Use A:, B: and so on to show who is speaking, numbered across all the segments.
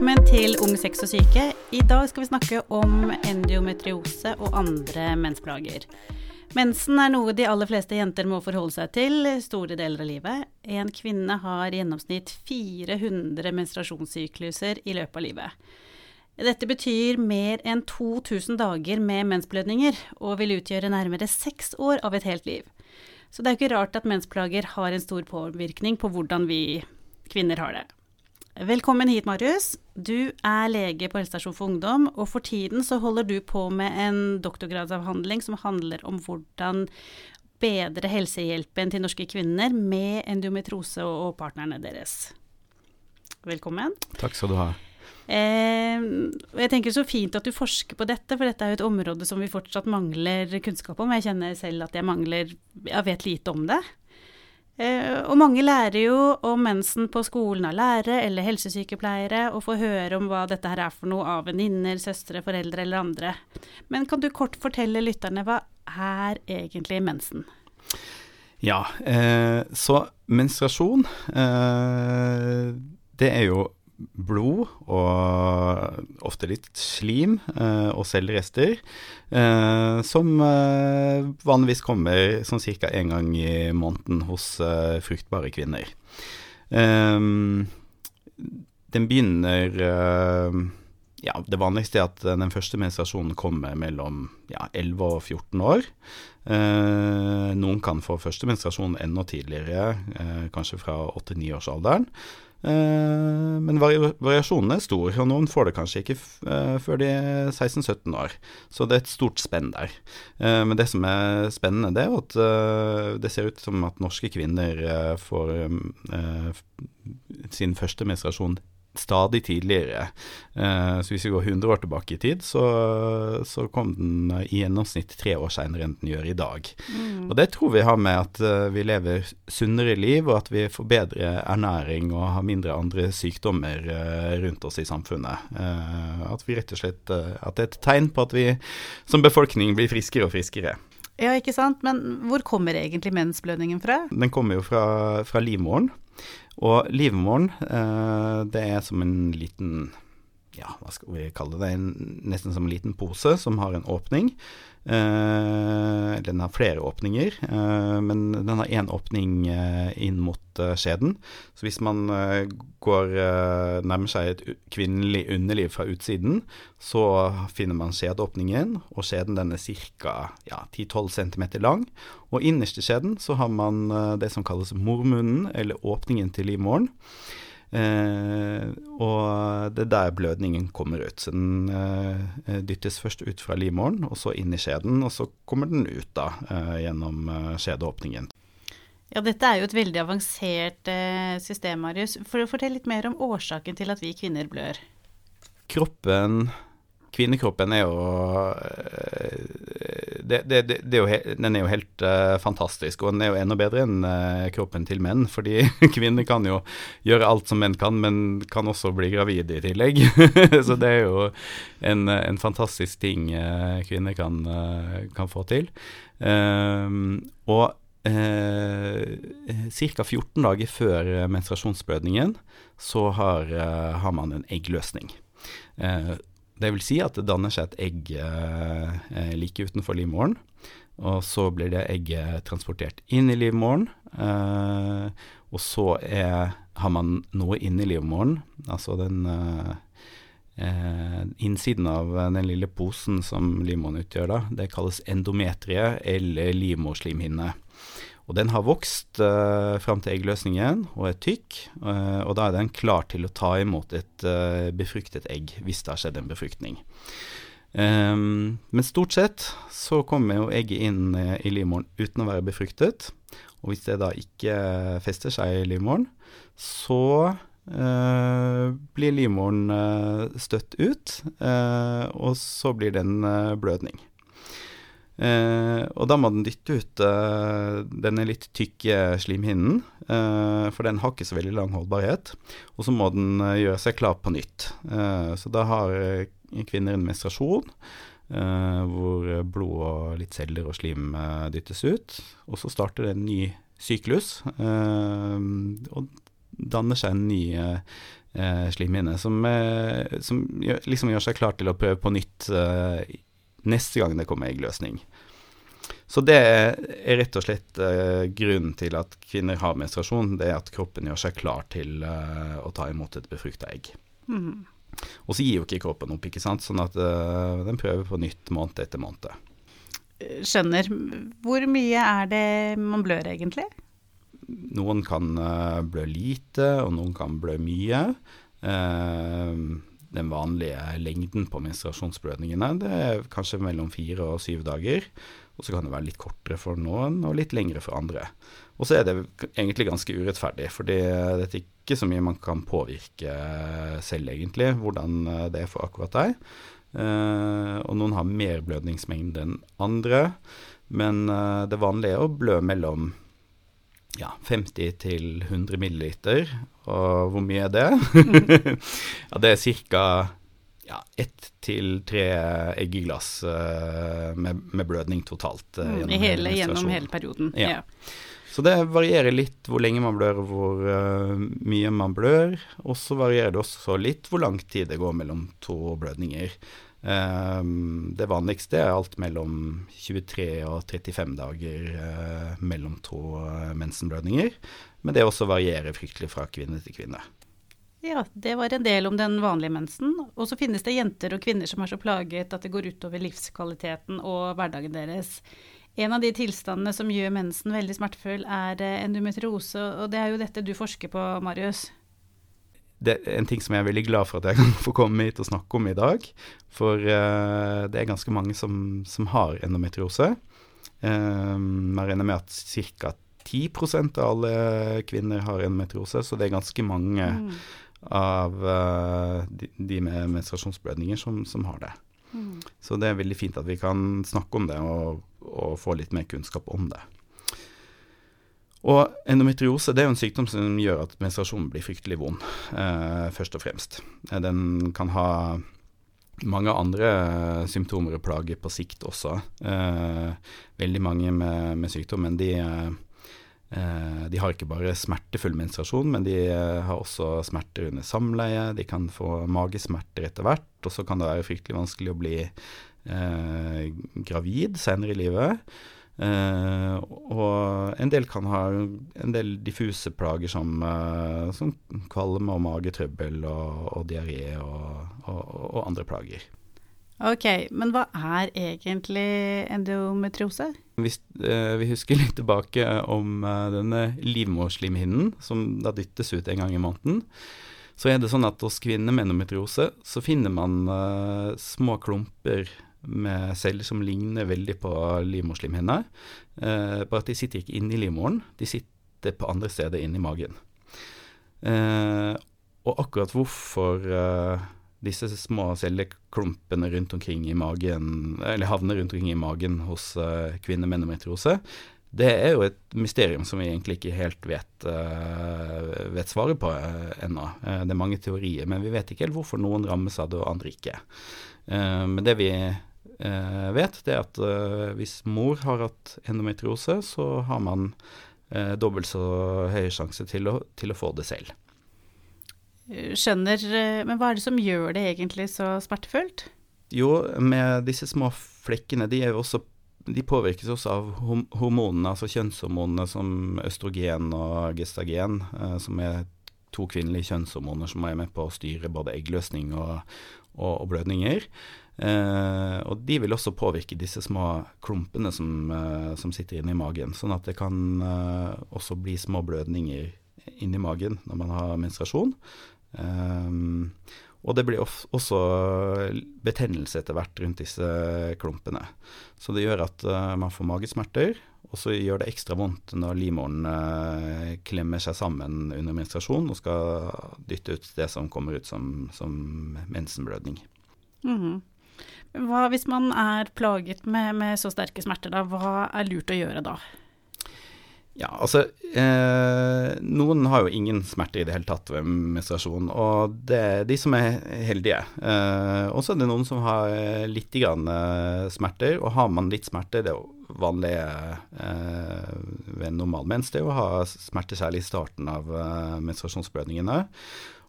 A: Velkommen til Ung sex og syke. I dag skal vi snakke om endometriose og andre mensplager. Mensen er noe de aller fleste jenter må forholde seg til store deler av livet. En kvinne har i gjennomsnitt 400 menstruasjonssykluser i løpet av livet. Dette betyr mer enn 2000 dager med mensblødninger, og vil utgjøre nærmere seks år av et helt liv. Så det er ikke rart at mensplager har en stor påvirkning på hvordan vi kvinner har det. Velkommen hit, Marius. Du er lege på helsestasjon for ungdom, og for tiden så holder du på med en doktorgradsavhandling som handler om hvordan bedre helsehjelpen til norske kvinner med endometrose og partnerne deres. Velkommen.
B: Takk skal du ha.
A: Eh, jeg tenker så fint at du forsker på dette, for dette er jo et område som vi fortsatt mangler kunnskap om. Jeg kjenner selv at jeg mangler Jeg vet lite om det. Eh, og mange lærer jo om mensen på skolen av lærere eller helsesykepleiere, og får høre om hva dette her er for noe av venninner, søstre, foreldre eller andre. Men kan du kort fortelle lytterne hva er egentlig mensen?
B: Ja, eh, så menstruasjon, eh, det er jo blod og ofte litt slim eh, og cellerester, eh, som eh, vanligvis kommer sånn ca. én gang i måneden hos eh, fruktbare kvinner. Eh, den begynner eh, ja, Det vanligste er at den første menstruasjonen kommer mellom ja, 11 og 14 år. noen kan få første menstruasjon enda tidligere, kanskje fra 8-9-årsalderen. Eh, men variasjonen er stor, og noen får det kanskje ikke eh, før de er 16-17 år. Så det er et stort spenn der. Eh, men det som er spennende, det er at det ser ut som at norske kvinner får sin første menstruasjon stadig tidligere. Eh, så hvis vi går 100 år tilbake i tid, så, så kom den i gjennomsnitt tre år seinere enn den gjør i dag. Mm. Og det tror vi har med at uh, vi lever sunnere liv, og at vi får bedre ernæring og har mindre andre sykdommer uh, rundt oss i samfunnet. At vi rett og slett At det er et tegn på at vi som befolkning blir friskere og friskere.
A: Ja, ikke sant. Men hvor kommer egentlig mensblødningen fra?
B: Den kommer jo fra, fra livmoren. Og livmoren, eh, det er som en liten ja, hva skal vi kalle det, en, nesten som en liten pose som har en åpning. Eh, den har flere åpninger, eh, men den har én åpning eh, inn mot eh, skjeden. Så hvis man eh, går nærmer seg et kvinnelig underliv fra utsiden, så finner man skjedeåpningen, og skjeden den er ca. Ja, 10-12 cm lang. Og innerst i skjeden så har man det som kalles mormunnen, eller åpningen til livmoren. Eh, og det er der blødningen kommer ut. Så den eh, dyttes først ut fra livmoren, og så inn i skjeden, og så kommer den ut da eh, gjennom skjedeåpningen.
A: Ja, dette er jo et veldig avansert system, Marius. For å fortelle litt mer om årsaken til at vi kvinner blør.
B: Kroppen Kvinnekroppen er jo det, det, det, er jo, Den er jo helt uh, fantastisk, og den er jo enda bedre enn uh, kroppen til menn. Fordi kvinner kan jo gjøre alt som menn kan, men kan også bli gravide i tillegg. Så det er jo en, en fantastisk ting uh, kvinner kan, kan, få til. Ehm, og Ca. 14 dager før menstruasjonsblødningen så har, har man en eggløsning. Det vil si at det danner seg et egg eh, like utenfor livmoren. Og så blir det egget transportert inn i livmoren. Eh, og så er, har man noe inni livmoren, altså den eh, eh, innsiden av den lille posen som livmoren utgjør, da, det kalles endometrie eller livmorslimhinne. Og den har vokst uh, fram til eggløsningen og er tykk, uh, og da er den klar til å ta imot et uh, befruktet egg hvis det har skjedd en befruktning. Um, men stort sett så kommer jo egget inn i livmoren uten å være befruktet. Og hvis det da ikke fester seg i livmoren, så blir livmoren støtt ut, og så blir det en blødning. Eh, og da må den dytte ut eh, denne litt tykke slimhinnen, eh, for den har ikke så veldig lang holdbarhet. Og så må den eh, gjøre seg klar på nytt. Eh, så da har eh, kvinner en menstruasjon. hvor blod og litt celler og slim dyttes ut. Og så starter det en ny syklus. og danner seg en ny slimhinne, som, som gjør, liksom gjør seg klar til å prøve på nytt eh, neste gang det kommer eggløsning. Så det er rett og slett uh, grunnen til at kvinner har menstruasjon, det er at kroppen gjør seg klar til uh, å ta imot et befrukta egg. Mm. Og så gir jo ikke kroppen opp, ikke sant, sånn at uh, den prøver på nytt måned etter måned.
A: Skjønner. Hvor mye er det man blør egentlig?
B: Noen kan blø lite, og noen kan blø mye. Den vanlige lengden på menstruasjonsblødningene det er kanskje mellom fire og syv dager. Og så kan det være litt kortere for noen og litt lengre for andre. Og så er det egentlig ganske urettferdig, for det er ikke så mye man kan påvirke selv, egentlig, hvordan det er for akkurat deg. Uh, og noen har mer blødningsmengde enn andre. Men uh, det vanlige er å blø mellom ja, 50 til 100 milliliter. Og hvor mye er det? ja, det er ca ja, ett til tre eggeglass uh, med, med, blødning totalt. Uh,
A: gjennom, hele, gjennom, hele, perioden. Ja. ja.
B: Så det varierer litt hvor lenge man blør hvor uh, mye man blør. Og så varierer det også litt hvor lang tid det går mellom to blødninger. Det vanligste er alt mellom 23 og 35 dager mellom to mensenblødninger. Men det også varierer fryktelig fra kvinne til kvinne.
A: Ja, det var en del om den vanlige mensen. Og så finnes det jenter og kvinner som er så plaget at det går utover livskvaliteten og hverdagen deres. En av de tilstandene som gjør mensen veldig smertefull, er eh, endometriose, og det er jo dette du forsker på, Marius.
B: Det er en ting som jeg er veldig glad for at jeg kan få komme hit og snakke om i dag. For uh, det er ganske mange som, som har endometriose. Um, jeg regner med at ca. 10% av alle kvinner har endometriose, så det er ganske mange mm av uh, de, de, med menstruasjonsblødninger som, som har det. Mm. Så det er veldig fint at vi kan snakke om det og, og, få litt mer kunnskap om det. Og endometriose det er jo en sykdom som gjør at menstruasjonen blir fryktelig vond, eh, først og fremst. Den kan ha mange andre symptomer og plager på sikt også. Eh, veldig mange med, med sykdommen de Eh, de har ikke bare smertefull menstruasjon, men de eh, har også smerter under samleie. De kan få magesmerter etter hvert, og så kan det være fryktelig vanskelig å bli eh, gravid senere i livet. Eh, og en del kan ha en del diffuse plager som, uh, som kvalme og magetrøbbel og, og diaré og, og, og andre plager.
A: Ok, men hva er egentlig endometriose?
B: Hvis uh, vi husker litt tilbake om denne livmorslimhinnen som da dyttes ut en gang i måneden, så er det sånn at hos kvinner med endometriose så finner man eh, små klumper med celler som ligner veldig på livmorslimhinner. eh, bare at de sitter ikke inni livmoren, de sitter på andre steder inni magen. Eh, og akkurat hvorfor eh, disse små celleklumpene rundt omkring i magen, eller havner rundt omkring i magen hos uh, kvinner med endometriose, det er jo et mysterium som vi egentlig ikke helt vet, uh, vet svaret på uh, ennå. Det er mange teorier, men vi vet ikke helt hvorfor noen rammes av det og andre ikke. men det vi vet, det er at hvis mor har hatt endometriose, så har man dobbelt så høy sjanse til å, til å få det selv
A: skjønner eh, Men hva er det som gjør det egentlig så smertefullt?
B: Jo, med disse små flekkene, de, også, de påvirkes også av hormonene, altså kjønnshormonene som østrogen og gestagen, eh, som er to kvinnelige kjønnshormoner som er med på å styre både eggløsning og, og, og blødninger. Eh, og de vil også påvirke disse små klumpene som, eh, som sitter inne i magen, sånn at det kan eh, også bli små blødninger inni magen når man har menstruasjon. Um, og det blir også betennelse etter hvert rundt disse klumpene. Så det gjør at uh, man får magesmerter, og så gjør det ekstra vondt når livmoren uh, klemmer seg sammen under menstruasjon og skal dytte ut det som kommer ut som, som mensenblødning.
A: Mm -hmm. Hva hvis man er plaget med, med så sterke smerter, da? Hva er lurt å gjøre da?
B: Ja, altså eh, Noen har jo ingen smerter i det hele tatt ved menstruasjon, og det er de som er heldige. Eh, og så er det noen som har litt grann, eh, smerter, og har man litt smerter, det er vanlig eh, ved normal mens, det er å ha smerter særlig i starten av eh, menstruasjonsblødningene.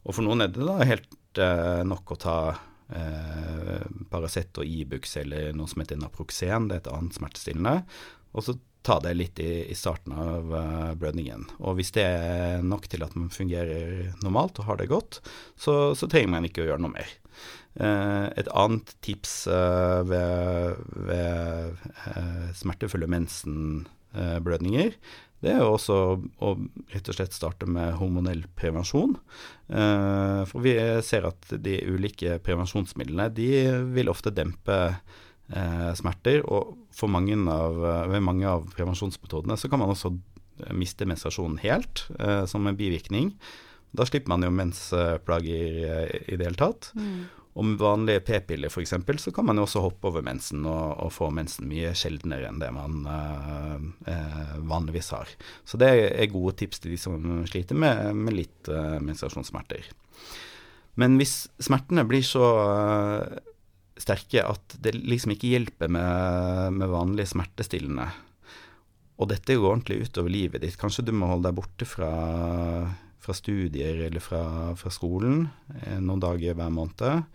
B: Og for noen er det da helt eh, nok å ta eh, Paracet og Ibux eller noe som heter Naproxen, det er et annet smertestillende. Og så ta det litt i, i starten av uh, blødningen. Og hvis det er nok til at man fungerer normalt og har det godt, så, så trenger man ikke å gjøre noe mer. Uh, et annet tips uh, ved, ved smertefulle mensenblødninger, det er jo også å rett og slett starte med hormonell prevensjon. for vi ser at de ulike prevensjonsmidlene de vil ofte dempe eh, smerter. Og mange av, eh, ved mange av prevensjonsmetodene så kan man også eh, miste menstruasjonen helt, eh, som en bivirkning. Da slipper man jo mensplager eh, i det hele tatt. Mm. Og med vanlige p-piller f.eks. så kan man jo også hoppe over mensen og, og få mensen mye sjeldnere enn det man eh, vanligvis har. Så det er gode tips til de som sliter med, med litt menstruasjonssmerter. Men hvis smertene blir så sterke at det liksom ikke hjelper med, med vanlige smertestillende. Og dette går ordentlig utover livet ditt. Kanskje du må holde deg borte fra, fra studier eller fra, fra, skolen eh, noen dager hver måned.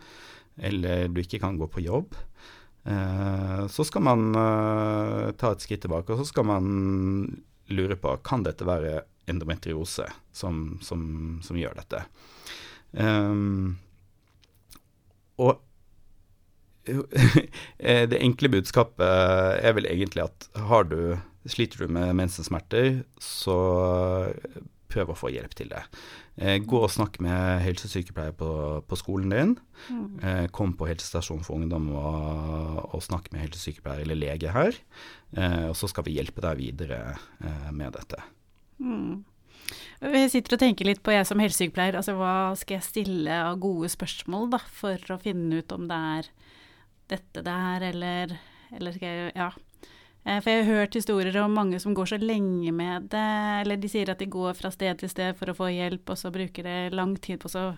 B: Eller du ikke kan gå på jobb. Eh, så skal man eh, ta et skritt tilbake, og så skal man lure på kan dette være endometriose som, som, som gjør dette. Um, og det enkle budskapet er vel egentlig at har du, sliter du med mensensmerter, så prøv å få hjelp til det. Eh, gå og snakk med helsesykepleier på, på skolen din. Mm. Eh, kom på helsestasjonen for ungdom og, og snakk med helsesykepleier eller lege her. og så skal vi hjelpe deg videre med dette.
A: Mm. Jeg sitter og tenker litt på, jeg som helsesykepleier, altså hva skal jeg stille av gode spørsmål da, for å finne ut om det er dette der, eller, eller skal jeg Ja. Eh, for jeg har hørt historier om mange som går så lenge med det, eller de sier at de går fra sted til sted for å få hjelp, og så bruker det lang tid på å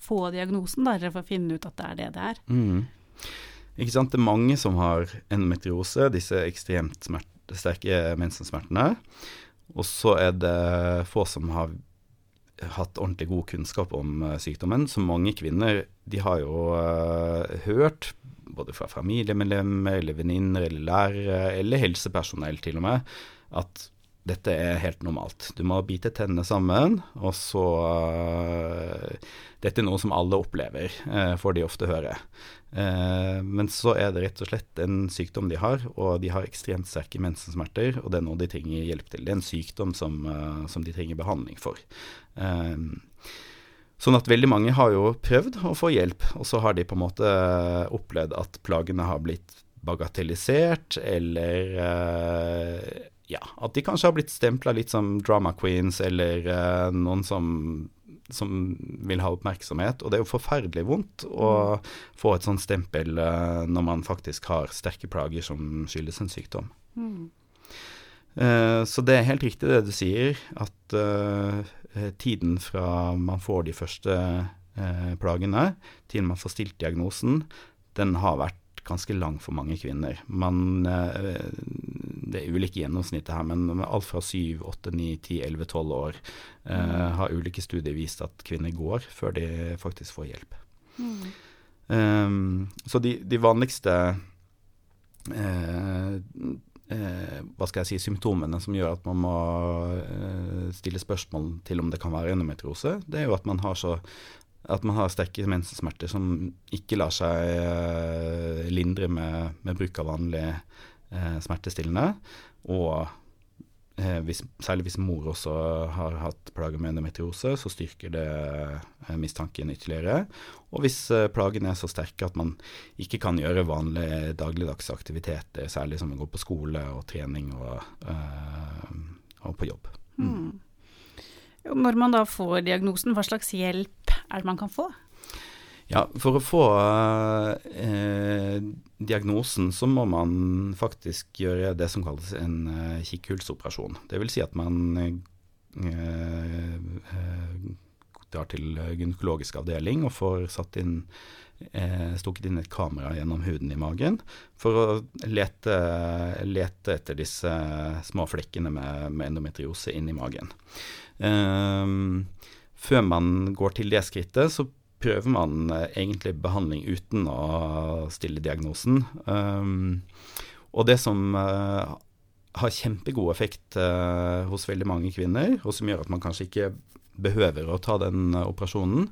A: få diagnosen, da, for å finne ut at det er det det er.
B: Mm. Ikke sant. Det er mange som har endometriose, disse ekstremt smerte, sterke mensensmertene. Og så er det få som har hatt ordentlig god kunnskap om uh, sykdommen. Så mange kvinner de har jo uh, hørt både fra familiemedlemmer eller venninner eller lærere eller helsepersonell til og med, at dette er helt normalt. Du må bite tennene sammen, og så uh, Dette er noe som alle opplever, uh, får de ofte høre. Uh, men så er det rett og slett en sykdom de har, og de har ekstremt sterke mensensmerter, og det er noe de trenger hjelp til. Det er en sykdom som, som de trenger behandling for. Sånn at veldig mange har jo prøvd å få hjelp, og så har de på en måte opplevd at plagene har blitt bagatellisert, eller uh, ja, at de kanskje har blitt stempla litt som drama queens, eller uh, noen som, som, vil ha oppmerksomhet. Og det er jo forferdelig vondt å få et sånt stempel uh, når man faktisk har sterke plager som skyldes en sykdom. Mm. så det er helt riktig det du sier, at Eh, tiden fra man får de første eh, plagene til man får stilt diagnosen, den har vært ganske lang for mange kvinner. Man, eh, det er ulike gjennomsnitt her, men alt fra 7, 8, 9, 10, 11, 12 år eh, mm. har ulike studier vist at kvinner går før de faktisk får hjelp. Mm. Um, så de, de vanligste eh, eh, hva skal jeg si, symptomene som gjør at man må eh, stille spørsmål til om det kan være endometriose, det er jo at man har så at man har sterke mensensmerter som ikke lar seg eh, lindre med, med, bruk av vanlige eh, smertestillende, og hvis, særlig hvis mor også har hatt plager med endometriose, så styrker det eh, mistanken ytterligere. Og hvis eh, plagene er så sterke at man ikke kan gjøre vanlige dagligdagse aktiviteter, særlig som å gå på skole og trening og, og på jobb. Mm. Mm.
A: Når man da får diagnosen, hva slags hjelp er det man kan få?
B: Ja, For å få eh, diagnosen så må man faktisk gjøre det som kalles en eh, kikkhullsoperasjon. Vil si at man eh, drar til gynekologisk avdeling og får satt inn eh, stukket inn et kamera gjennom huden i magen for å lete, lete etter disse små flekkene med, med endometriose inni magen. Um, før man går til det skrittet, så prøver man eh, egentlig behandling uten å stille diagnosen. Um, og det som uh, har kjempegod effekt uh, hos veldig mange kvinner, og som gjør at man kanskje ikke behøver å ta den uh, operasjonen,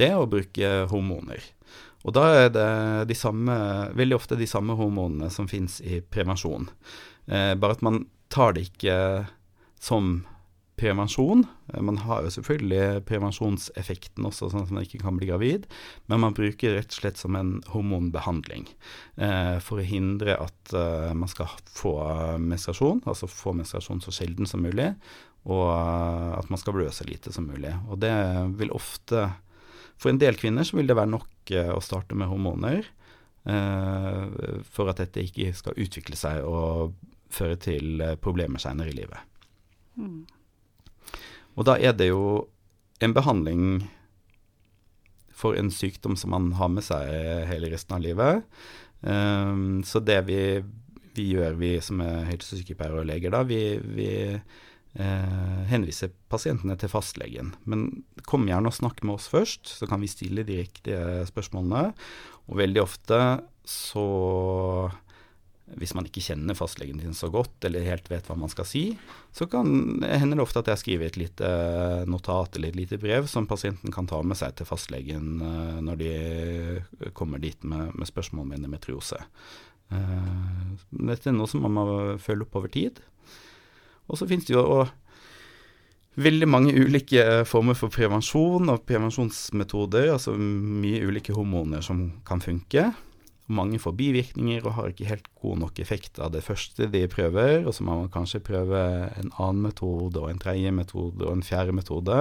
B: det er å bruke hormoner. Og da er det de samme, veldig ofte de samme hormonene som fins i prevensjon. bare at man tar det ikke som prevensjon. Man har jo selvfølgelig prevensjonseffekten også, sånn at man ikke kan bli gravid, men man bruker rett og slett som en hormonbehandling eh, for å hindre at eh, man skal få menstruasjon, altså få menstruasjon så sjelden som mulig, og uh, at man skal blø så lite som mulig. Og det vil ofte For en del kvinner så vil det være nok eh, å starte med hormoner for at dette ikke skal utvikle seg og føre til problemer senere i livet. Mm. Og da er det jo en behandling for en sykdom som man har med seg hele resten av livet. Um, så det vi, vi, gjør, vi som er helsesykepleiere og leger, da, vi, vi eh, henviser pasientene til fastlegen. Men kom gjerne og snakk med oss først, så kan vi stille de riktige spørsmålene. Og veldig ofte så hvis man ikke kjenner fastlegen din så godt, eller helt vet hva man skal si, så kan, hender det ofte at jeg skriver et lite notat eller et lite brev som pasienten kan ta med seg til fastlegen uh, når de kommer dit med, med spørsmål om endometriose. Uh, dette er noe som man må følge opp over tid. Og så finnes det jo veldig mange ulike former for prevensjon og prevensjonsmetoder, altså mye ulike hormoner som kan funke. Mange får bivirkninger og har ikke helt god nok effekt av det første de prøver, og så må man kanskje prøve en annen metode og en tredje metode og en fjerde metode.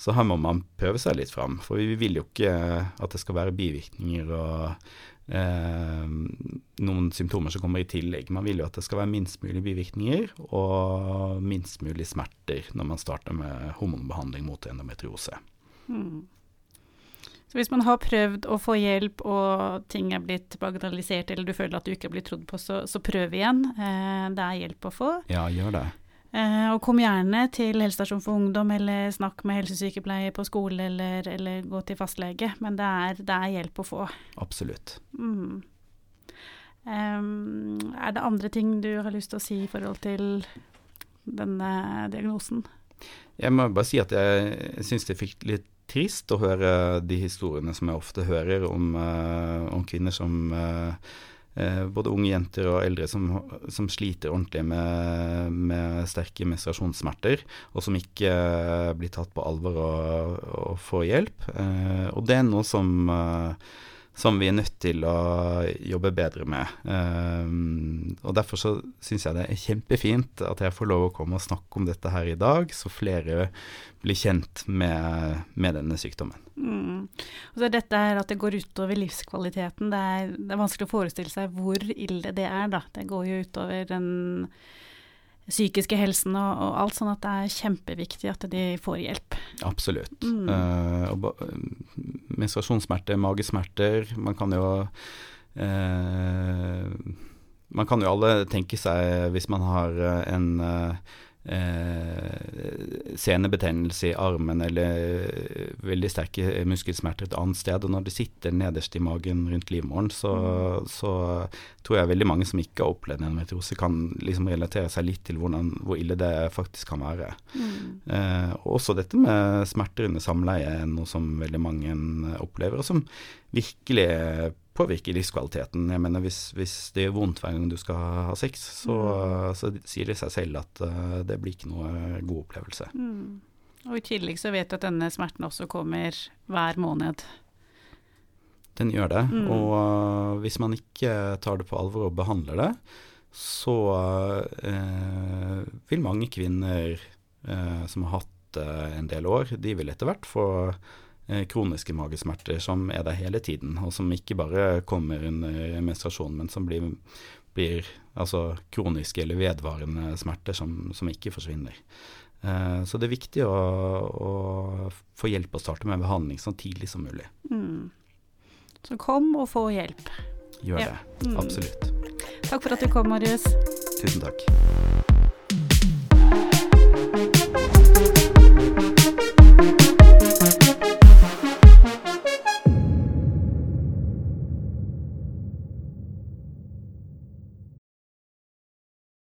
B: Så her må man prøve seg litt fram, for vi vil jo ikke at det skal være bivirkninger og eh, noen symptomer som kommer i tillegg. Man vil jo at det skal være minst mulig bivirkninger og minst mulig smerter når man starter med hormonbehandling mot endometriose. Mm.
A: Så hvis man har prøvd å få hjelp og ting er blitt bagatellisert, eller du føler at du ikke er blitt trodd på, så, så prøv igjen. Eh, det er hjelp å få.
B: Ja, gjør det.
A: Eh, og kom gjerne til helsestasjon for ungdom, eller snakk med helsesykepleier på skole, eller, eller gå til fastlege. Men det er, det er, hjelp å få.
B: Absolutt.
A: Mm. Um, er det andre ting du har lyst til å si i forhold til denne diagnosen?
B: Jeg må bare si at jeg syns det fikk litt trist å høre de historiene som jeg ofte hører om, uh, om kvinner som uh, uh, Både unge jenter og eldre som, som sliter ordentlig med, med, sterke menstruasjonssmerter, og som ikke blir tatt på alvor og, og får hjelp. og det er noe som som vi er nødt til å jobbe bedre med. Um, og Derfor så syns jeg det er kjempefint at jeg får lov å komme og snakke om dette her i dag, så flere blir kjent med, med denne sykdommen.
A: Mm. Og så dette her at det går utover livskvaliteten. Det er, det er vanskelig å forestille seg hvor ille det er, da. Det går jo utover den psykiske helsen og, og, alt, sånn at det er kjempeviktig at de får hjelp.
B: Absolutt. Mm. Uh, menstruasjonssmerter, magesmerter Man kan jo uh, Man kan jo alle tenke seg, hvis man har en uh, eh, senebetennelse i armen eller veldig sterke muskelsmerter et annet sted. Og når det sitter nederst i magen rundt livmoren, så, så tror jeg veldig mange som ikke har opplevd endometriose, kan liksom relatere seg litt til hvordan, hvor ille det faktisk kan være. Mm. Eh, også dette med smerter under samleie er noe som veldig mange opplever, og som virkelig påvirker livskvaliteten. Jeg mener hvis, hvis, det gjør vondt hver gang du skal ha sex, så, mm. så sier det seg selv at uh, det blir ikke noe god opplevelse.
A: Mm. Og i tillegg så vet du at denne smerten også kommer hver måned.
B: Den gjør det, mm. og uh, hvis man ikke tar det på alvor og behandler det, så uh, vil mange kvinner som har hatt det en del år, de vil etter hvert få kroniske magesmerter som er der hele tiden, og som ikke bare kommer under menstruasjon, men som blir, blir altså kroniske eller vedvarende smerter som, som ikke forsvinner. Eh, så det er viktig å, å, få hjelp og starte med behandling så tidlig som mulig. Mm.
A: Så kom og få hjelp.
B: Gjør ja. det. Mm. Absolutt.
A: Takk for at du kom, Marius.
B: Tusen takk.